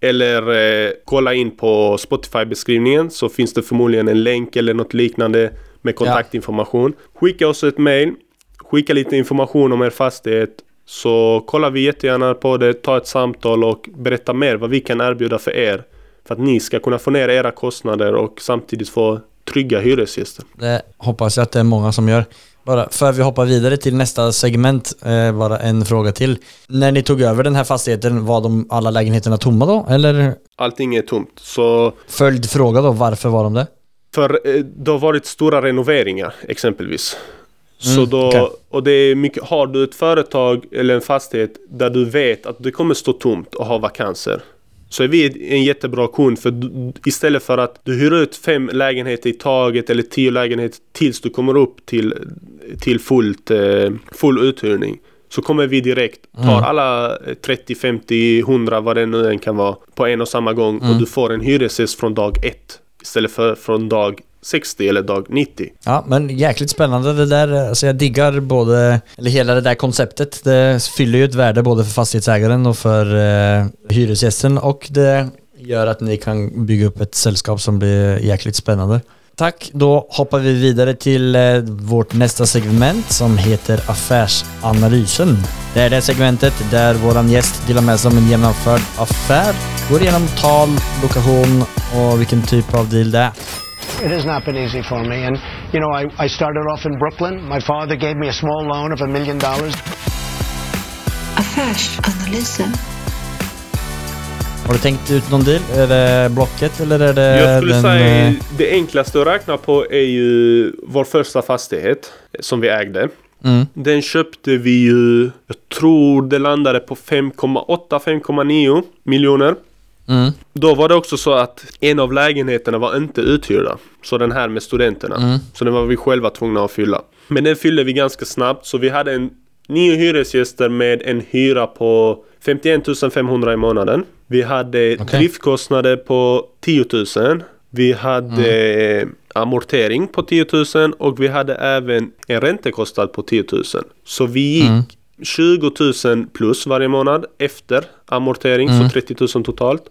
Eller eh, kolla in på Spotify-beskrivningen så finns det förmodligen en länk eller något liknande med kontaktinformation. Skicka oss ett mail. Skicka lite information om er fastighet. Så kollar vi jättegärna på det, ta ett samtal och berätta mer vad vi kan erbjuda för er. För att ni ska kunna få ner era kostnader och samtidigt få trygga hyresgäster. Det hoppas jag att det är många som gör. Bara för vi hoppar vidare till nästa segment, eh, bara en fråga till. När ni tog över den här fastigheten, var de alla lägenheterna tomma då? Eller Allting är tomt. Så följdfråga då, varför var de det? För eh, det har varit stora renoveringar exempelvis. Så Mm, då, okej. och det är mycket, har du ett företag eller en fastighet där du vet att det kommer stå tomt och ha vakanser. Så är vi en jättebra kund för istället för att du hyr ut fem lägenheter i taget eller tio lägenheter tills du kommer upp till, till fullt, eh, full uthyrning. Så kommer vi direkt, tar alla eh, 30, 50, 100 vad det nu än kan vara på en och samma gång och du får en hyresgäst från dag ett istället för från dag 60 eller dag 90. Ja, men jäkligt spännande det där. Alltså jag diggar både, eller hela det där konceptet. Det fyller ju ett värde både för fastighetsägaren och för eh, hyresgästen och det gör att ni kan bygga upp ett sällskap som blir jäkligt spännande. Tack, då hoppar vi vidare till eh, vårt nästa segment som heter Affärsanalysen. Det är det segmentet där våran gäst delar med sig om en genomförd affär, går igenom tal, lokation och vilken typ av deal det är. It has not been easy for me. And, you know, I, I started off in Brooklyn. My father gave me a small loan of a million dollars. Affärsanalysen. Har du tänkt ut någon deal? Är det Blocket eller är det Jag skulle den... säga eh, det enklaste att räkna på är ju vår första fastighet som vi ägde. Mm. Den köpte vi ju, jag tror det landade på 5,8-5,9 miljoner. Mm. Då var det också så att en av lägenheterna var inte uthyrda. Så den här med studenterna. Mm. Så den var vi själva tvungna att fylla. Men den fyllde vi ganska snabbt så vi hade en nio hyresgäster med en hyra på 51 500 i månaden. Vi hade Okej. driftkostnader på 10 000. Vi hade Mm. amortering på 10 000 och vi hade även en räntekostnad på 10 000. Så vi gick Mm. 20 000 plus varje månad efter amortering, Mm. så 30 000 totalt.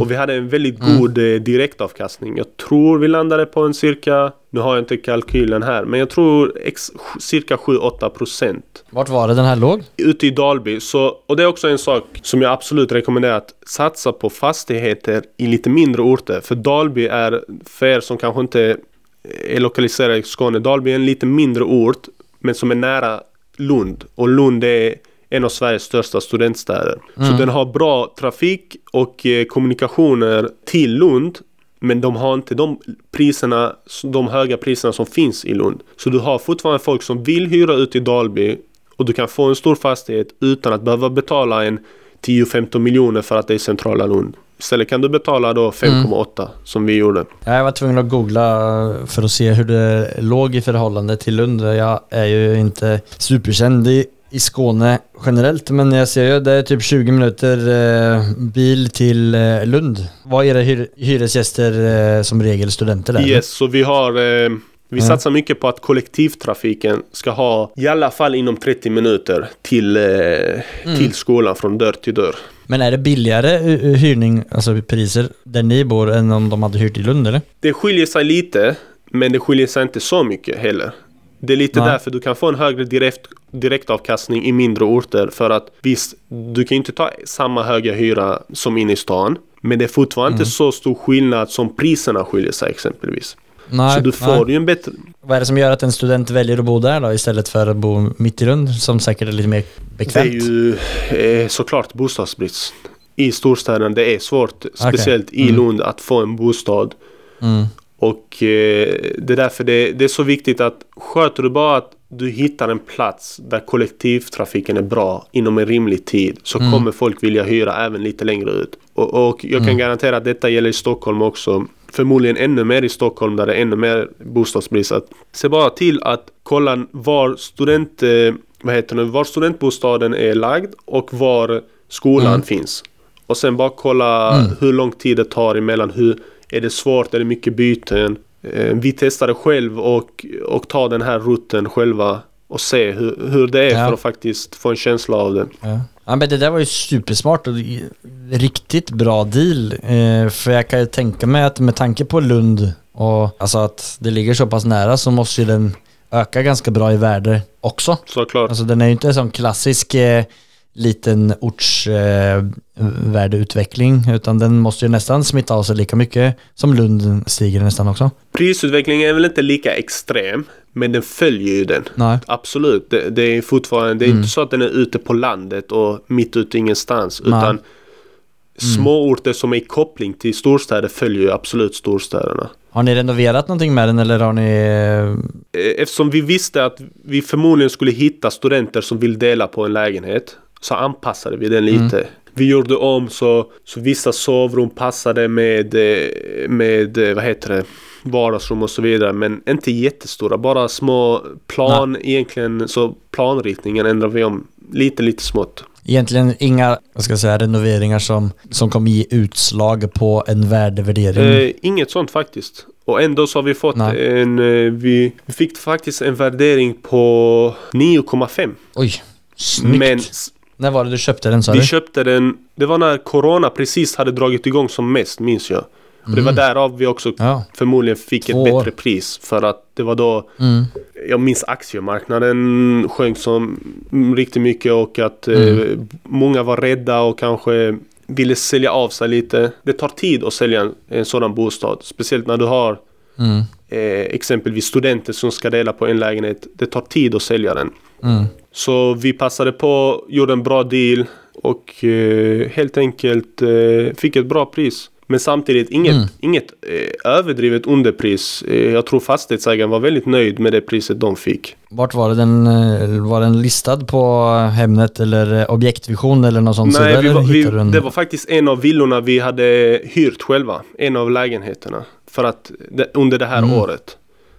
Och vi hade en väldigt god eh, direktavkastning. Jag tror vi landade på en cirka, nu har jag inte kalkylen här, men jag tror ex, cirka 7-8 procent. Vart var det den här låg? Ute i Dalby, så, och det är också en sak som jag absolut rekommenderar att satsa på fastigheter i lite mindre orter. För Dalby är, för er som kanske inte är lokaliserade i Skåne, Dalby är en lite mindre ort, men som är nära Lund. Och Lund är en av Sveriges största studentstäder. Så den har bra trafik och eh, kommunikationer till Lund. Men de har inte de priserna, de höga priserna som finns i Lund. Så du har fortfarande folk som vill hyra ut i Dalby och du kan få en stor fastighet utan att behöva betala en 10-15 miljoner för att det är centrala Lund. Istället kan du betala då 5,8 som vi gjorde. Jag var tvungen att googla för att se hur det låg i förhållande till Lund. Jag är ju inte superkänd i, i Skåne generellt, men jag ser ju det är typ 20 minuter eh, bil till eh, Lund. Vad är era hyr, hyresgäster eh, som regel studenter där? Yes, så vi har, eh, Vi Mm. satsar mycket på att kollektivtrafiken ska ha i alla fall inom 30 minuter till, eh, Mm. till skolan från dörr till dörr. Men är det billigare eh, hyrning, alltså priser, där ni bor än om de hade hyrt i Lund eller? Det skiljer sig lite, men det skiljer sig inte så mycket heller. Det är lite Nej. därför du kan få en högre direkt, direktavkastning i mindre orter. För att visst, du kan ju inte ta samma höga hyra som inne i stan. Men det är fortfarande Mm. inte så stor skillnad som priserna skiljer sig exempelvis. Nej, så du får nej. ju en bättre... Vad är det som gör att en student väljer att bo där då istället för att bo mitt i Lund som säkert är lite mer Det är bekvämt? ju eh, såklart bostadsbrist. I storstäderna, det är svårt, speciellt i Mm. Lund, att få en bostad. Mm. Och eh, det är därför det, det är så viktigt att sköter du bara att du hittar en plats där kollektivtrafiken är bra inom en rimlig tid så Mm. kommer folk vilja hyra även lite längre ut. Och, och jag kan Mm. garantera att detta gäller i Stockholm också. Förmodligen ännu mer i Stockholm där det är ännu mer bostadsbrist. Att se bara till att kolla var student, eh, vad heter det, var studentbostaden är lagd och var skolan Mm. finns. Och sen bara kolla Mm. hur lång tid det tar emellan. Hur, är det svårt? Är det mycket byten? Eh, Vi testade själv och, och ta den här rutten själva och se hur, hur det är Ja. för att faktiskt få en känsla av det. Ja. ja men det där var ju supersmart och riktigt bra deal. Eh, för jag kan ju tänka mig att med tanke på Lund och alltså att det ligger så pass nära så måste ju den öka ganska bra i värde också. Såklart. Alltså den är ju inte en sån klassisk eh, liten orts eh, utan den måste ju nästan smitta av sig lika mycket som Lund stiger nästan också. Prisutvecklingen är väl inte lika extrem, men den följer ju den. Nej. Absolut, det, det är fortfarande, det är Mm. inte så att den är ute på landet och mitt ute ingenstans. Nej. Utan småorter som är i koppling till storstäder följer ju absolut storstäderna. Har ni renoverat någonting med den eller har ni... Eh, Eftersom vi visste att vi förmodligen skulle hitta studenter som vill dela på en lägenhet så anpassade vi den lite. Vi gjorde om så, så vissa sovrum passade med, eh, med eh, vad heter det, vardagsrum och så vidare. Men inte jättestora, bara små plan egentligen. Så planritningen ändrade vi om lite, lite smått. Egentligen inga, vad ska jag säga, renoveringar som, som kommer ge utslag på en värdevärdering. Eh, inget sånt faktiskt. Och ändå så har vi fått Nej. en, eh, vi, vi fick faktiskt en värdering på 9,5. Oj, snyggt. Men När var det du köpte den sa Vi du? köpte den, det var när Corona precis hade dragit igång som mest minns jag. Och det var därav vi också Ja. förmodligen fick Två ett år. bättre pris. För att det var då, Mm. jag minns aktiemarknaden sjönk som mm, riktigt mycket och att eh, Mm. många var rädda och kanske ville sälja av sig lite. Det tar tid att sälja en, en sådan bostad. Speciellt när du har Mm. eh, exempelvis studenter som ska dela på en lägenhet. Det tar tid att sälja den. Så vi passade på, gjorde en bra deal och eh, helt enkelt eh, fick ett bra pris. Men samtidigt inget, Mm. inget eh, överdrivet underpris. Eh, jag tror fastighetsägaren var väldigt nöjd med det priset de fick. Vart var det den, eh, var den listad på Hemnet eller eh, objektvision eller något sånt? Nej, vi var, vi, en... det var faktiskt en av villorna vi hade hyrt själva. En av lägenheterna. För att under det här Mm. året.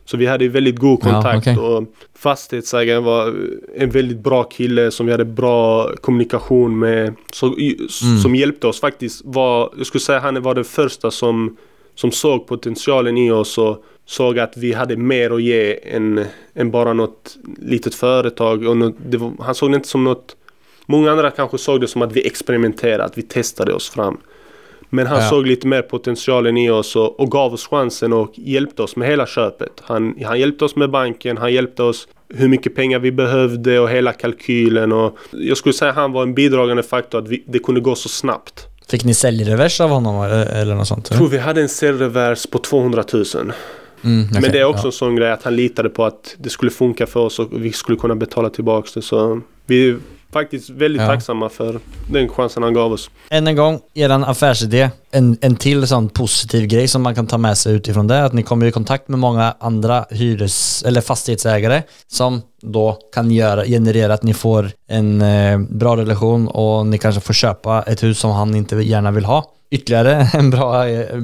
Så vi hade väldigt god Ja, kontakt okej. och fastighetsägaren var en väldigt bra kille som vi hade bra kommunikation med. Så, Mm. Som hjälpte oss faktiskt. Var, jag skulle säga han var den första som, som såg potentialen i oss och såg att vi hade mer att ge än, än bara något litet företag. Och något, var, han såg det inte som något Många andra kanske såg det som att vi experimenterade, att vi testade oss fram. Men han Ja. såg lite mer potentialen i oss och, och gav oss chansen och hjälpte oss med hela köpet. Han, han hjälpte oss med banken, han hjälpte oss hur mycket pengar vi behövde och hela kalkylen. Och jag skulle säga att han var en bidragande faktor att vi, det kunde gå så snabbt. Fick ni säljrevers av honom eller eller något sånt? Jag tror vi hade en säljrevers på 200 000. Mm, Men okej, det är också ja. en sån grej att han litade på att det skulle funka för oss och vi skulle kunna betala tillbaka det. Så vi faktiskt väldigt Ja. tacksamma för den chansen han gav oss. Än en gång, eran affärsidé. En, en till sån positiv grej som man kan ta med sig utifrån det. Att ni kommer i kontakt med många andra hyres eller fastighetsägare som då kan göra, generera att ni får en eh, bra relation och ni kanske får köpa ett hus som han inte gärna vill ha. Ytterligare en bra, eh,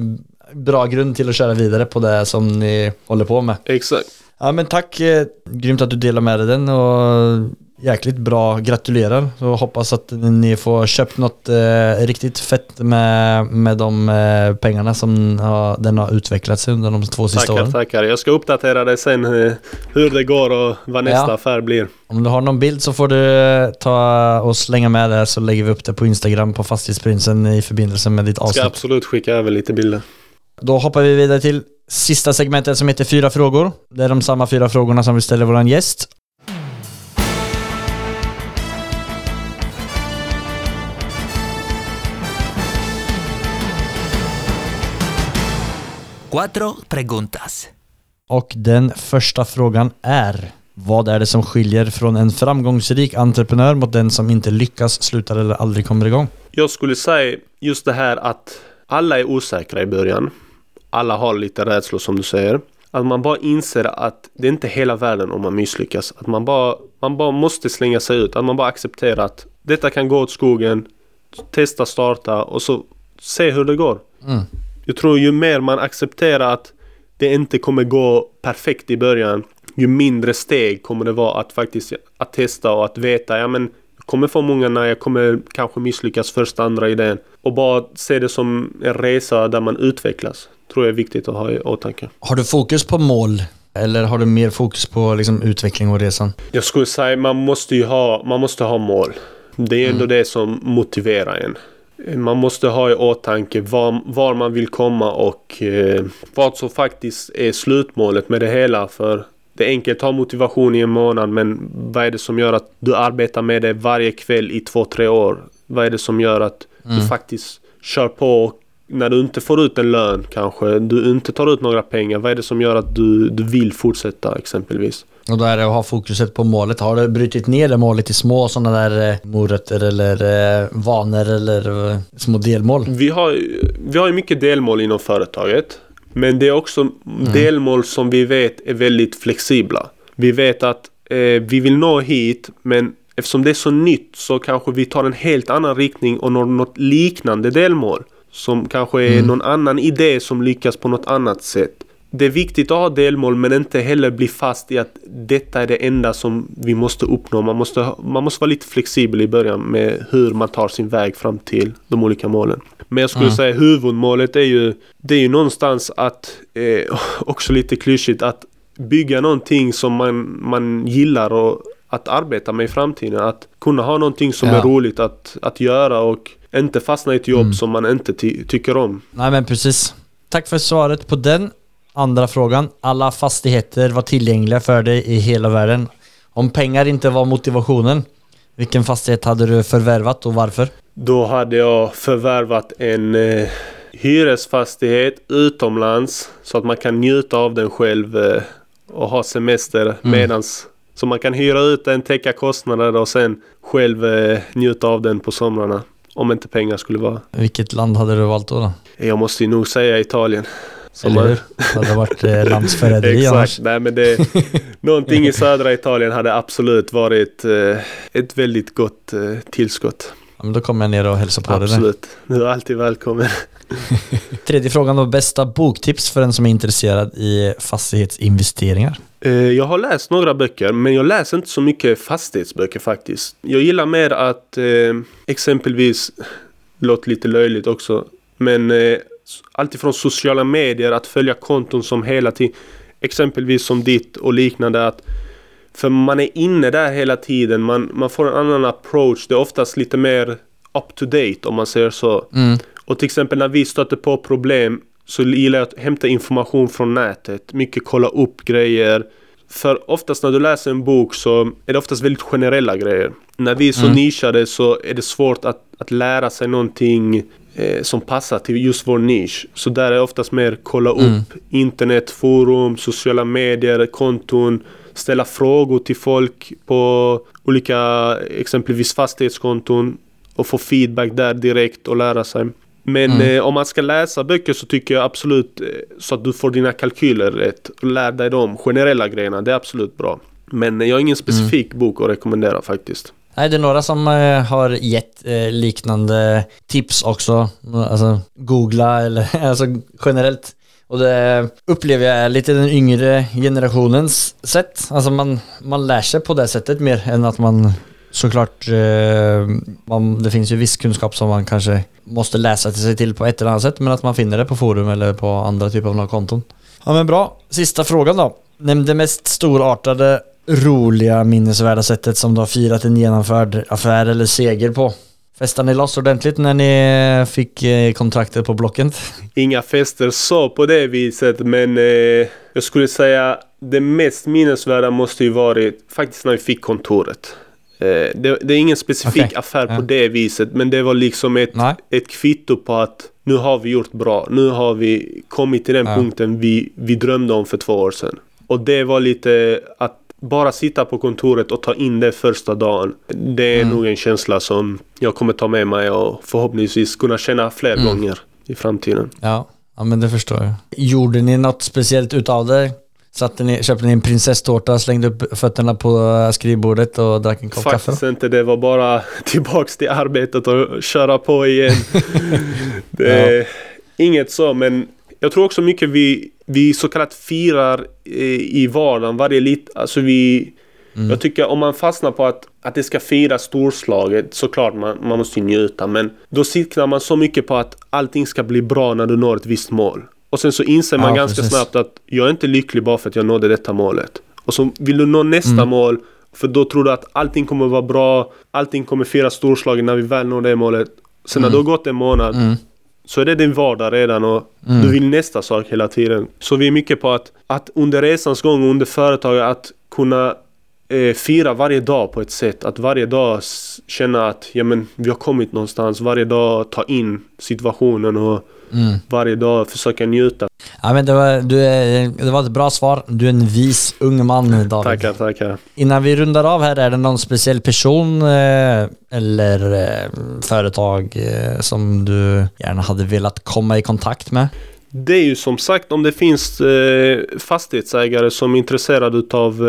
bra grund till att köra vidare på det som ni håller på med. Exakt. Ja men tack, eh, grymt att du delar med dig den och jäkligt bra. Gratulerar. Så hoppas att ni får köpt något eh, riktigt fett med, med de eh, pengarna som ja, den har utvecklats under de två sista Tackar, åren. tackar. Jag ska uppdatera dig sen eh, hur det går och vad nästa Ja. affär blir. Om du har någon bild så får du eh, ta och slänga med där så lägger vi upp det på Instagram på Fastighetsprinsen i förbindelse med ditt Ska avsnitt. absolut skicka över lite bilder. Då hoppar vi vidare till sista segmentet som heter Fyra frågor. Det är de samma fyra frågorna som vi ställer våran gäst. Cuatro preguntas. Och den första frågan är Vad är det som skiljer från en framgångsrik entreprenör mot den som inte lyckas, slutar eller aldrig kommer igång? Jag skulle säga just det här att alla är osäkra i början. Alla har lite rädslor som du säger. Att man bara inser att det är inte hela världen om man misslyckas. Att man bara, man bara måste slänga sig ut. Att man bara accepterar att detta kan gå åt skogen. Testa, starta och så se hur det går. Mm. Jag tror ju mer man accepterar att det inte kommer gå perfekt i början. Ju mindre steg kommer det vara att faktiskt att testa och att veta. Ja men jag kommer få många när jag kommer kanske misslyckas första, andra idén. Och bara se det som en resa där man utvecklas. Tror jag är viktigt att ha i åtanke. Har du fokus på mål? Eller har du mer fokus på liksom, utveckling och resan? Jag skulle säga man måste ju ha, man måste ha mål. Det är ändå det som motiverar en. Man måste ha i åtanke var, var man vill komma och eh, vad som faktiskt är slutmålet med det hela. För det är enkelt att ha motivation i en månad men vad är det som gör att du arbetar med det varje kväll i två, tre år? Vad är det som gör att du faktiskt kör på och när du inte får ut en lön kanske, du inte tar ut några pengar. Vad är det som gör att du, du vill fortsätta exempelvis? Och då är det att ha fokuset på målet. Har du brutit ner det målet i små sådana där eh, morötter eller eh, vanor eller eh, små delmål? Vi har, ju- vi har mycket delmål inom företaget. Men det är också delmål som vi vet är väldigt flexibla. Vi vet att eh, vi vill nå hit men eftersom det är så nytt så kanske vi tar en helt annan riktning och når något liknande delmål. Som kanske är någon annan idé som lyckas på något annat sätt. Det är viktigt att ha delmål men inte heller bli fast i att detta är det enda som vi måste uppnå. Man måste, man måste vara lite flexibel i början med hur man tar sin väg fram till de olika målen. Men jag skulle säga huvudmålet är ju, det är ju någonstans att, eh, också lite klyschigt, att bygga någonting som man, man gillar och att arbeta med i framtiden. Att kunna ha någonting som Ja. är roligt att, att göra och inte fastna i ett jobb som man inte ty- tycker om. Nej men precis. Tack för svaret på den. Andra frågan. Alla fastigheter var tillgängliga för dig i hela världen. Om pengar inte var motivationen, vilken fastighet hade du förvärvat och varför? Då hade jag förvärvat en eh, hyresfastighet utomlands så att man kan njuta av den själv eh, och ha semester medans så man kan hyra ut den, täcka kostnader och sen själv eh, njuta av den på somrarna. Om inte pengar skulle vara. Vilket land hade du valt då? då? Jag måste ju nog säga Italien. Som Eller hur? Det hade varit eh, landsförräderi annars. Exakt, nej men det... någonting i södra Italien hade absolut varit eh, ett väldigt gott eh, tillskott. Ja, men då kommer jag ner och hälsar på dig. Absolut. Du är alltid välkommen. Tredje frågan då. Bästa boktips för den som är intresserad i fastighetsinvesteringar? Eh, Jag har läst några böcker men jag läser inte så mycket fastighetsböcker faktiskt. Jag gillar mer att eh, exempelvis, låter lite löjligt också, men alltifrån sociala medier, att följa konton som hela tiden, exempelvis som ditt och liknande. att För man är inne där hela tiden, man, man får en annan approach. Det är oftast lite mer up to date om man säger så. Mm. Och till exempel när vi stöter på problem så gillar jag att hämta information från nätet. Mycket kolla upp grejer. För oftast när du läser en bok så är det oftast väldigt generella grejer. När vi är så nischade så är det svårt att, att lära sig någonting eh, som passar till just vår nisch. Så där är oftast mer kolla upp internet, forum, sociala medier, konton. Ställa frågor till folk på olika exempelvis fastighetskonton och få feedback där direkt och lära sig. Men eh, om man ska läsa böcker så tycker jag absolut eh, så att du får dina kalkyler rätt och lär dig de generella grejerna. Det är absolut bra. Men eh, jag har ingen specifik bok att rekommendera faktiskt. Nej, det är några som eh, har gett eh, liknande tips också. Alltså googla eller alltså generellt Och det upplever jag är lite den yngre generationens sätt. Alltså man, man lär sig på det sättet mer än att man såklart, eh, man, det finns ju viss kunskap som man kanske måste läsa till sig till på ett eller annat sätt men att man finner det på forum eller på andra typer av konton. Ja men bra. Sista frågan då. Nämn det mest storartade, roliga, minnesvärda sättet som du har firat en genomförd affär eller seger på. Festade ni loss ordentligt när ni fick eh, kontraktet på Blocken? Inga fester så på det viset men eh, jag skulle säga det mest minnesvärda måste ju varit faktiskt när vi fick kontoret. Eh, det, det, är ingen specifik okay. affär ja. på det viset men det var liksom ett, ett kvitto på att nu har vi gjort bra. Nu har vi kommit till den ja. punkten vi, vi drömde om för två år sedan. Och det var lite att bara sitta på kontoret och ta in det första dagen. Det är mm. nog en känsla som jag kommer ta med mig och förhoppningsvis kunna känna fler mm. gånger i framtiden. Ja. ja, men det förstår jag. Gjorde ni något speciellt utav det? Satte ni, köpte ni en prinsesstårta, slängde upp fötterna på skrivbordet och drack en kopp kaffe? Faktiskt inte, det var bara tillbaks till arbetet och köra på igen. det ja. inget så, men jag tror också mycket vi, vi så kallat firar i vardagen varje lit. Alltså vi... Mm. Jag tycker om man fastnar på att, att det ska firas storslaget, såklart man, man måste njuta. Men då siktar man så mycket på att allting ska bli bra när du når ett visst mål. Och sen så inser man ja, ganska precis. snabbt att jag är inte lycklig bara för att jag nådde detta målet. Och så vill du nå nästa mm. mål för då tror du att allting kommer vara bra, allting kommer firas storslaget när vi väl når det målet. Sen mm. när det har gått en månad mm så är det din vardag redan och mm. du vill nästa sak hela tiden. Så vi är mycket på att, att under resans gång, under företaget, att kunna eh, fira varje dag på ett sätt. Att varje dag känna att ja, men, vi har kommit någonstans. Varje dag ta in situationen och mm. varje dag försöka njuta. Ja, men det, var, du det var ett bra svar. Du är en vis ung man David. Tackar, tackar. Innan vi rundar av här, är det någon speciell person eh, eller eh, företag eh, som du gärna hade velat komma i kontakt med? Det är ju som sagt om det finns fastighetsägare som är intresserade utav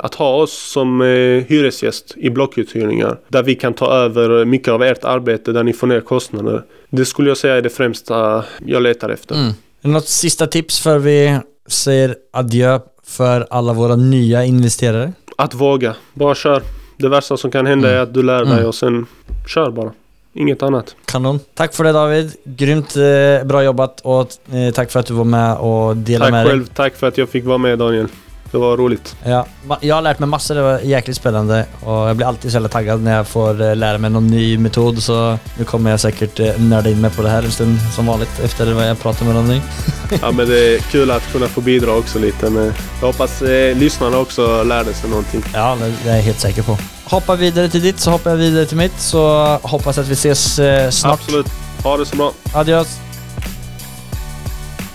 att ha oss som eh, hyresgäst i blockuthyrningar. Där vi kan ta över mycket av ert arbete där ni får ner kostnader. Det skulle jag säga är det främsta jag letar efter. Mm. Något sista tips för vi säger adjö för alla våra nya investerare? Att våga. Bara kör. Det värsta som kan hända mm. är att du lär dig mm. och sen kör bara. Inget annat. Kanon. Tack för det David. Grymt eh, bra jobbat och eh, tack för att du var med och delade tack med dig. Tack själv. Tack för att jag fick vara med Daniel. Det var roligt. Ja, jag har lärt mig massor, det var jäkligt spännande och jag blir alltid så jävla taggad när jag får eh, lära mig någon ny metod så nu kommer jag säkert eh, nörda in mig på det här en stund som vanligt efter vad jag pratar med någon ny. ja men det är kul att kunna få bidra också lite med. Jag hoppas eh, lyssnarna också lärde sig någonting. Ja, det är jag helt säker på. Hoppa vidare till ditt så hoppar jag vidare till mitt så hoppas att vi ses eh, snart. Absolut. Ha det så bra. Adios.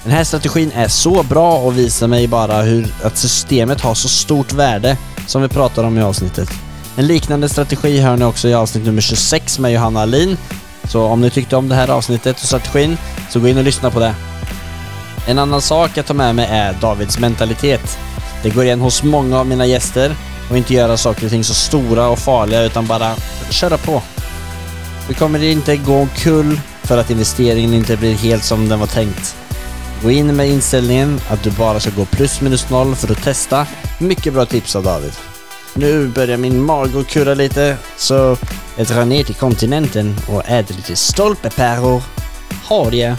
Den här strategin är så bra och visar mig bara hur att systemet har så stort värde som vi pratar om i avsnittet. En liknande strategi hör ni också i avsnitt nummer 26 med Johanna Alin. Så om ni tyckte om det här avsnittet och strategin så gå in och lyssna på det. En annan sak jag tar med mig är Davids mentalitet. Det går igen hos många av mina gäster och inte göra saker och ting så stora och farliga utan bara köra på. Vi kommer inte gå omkull för att investeringen inte blir helt som den var tänkt. Gå in med inställningen att du bara ska gå plus minus noll för att testa. Mycket bra tips av David. Nu börjar min mage att kurra lite, så jag drar ner till kontinenten och äter lite stolpepäron. Ha det!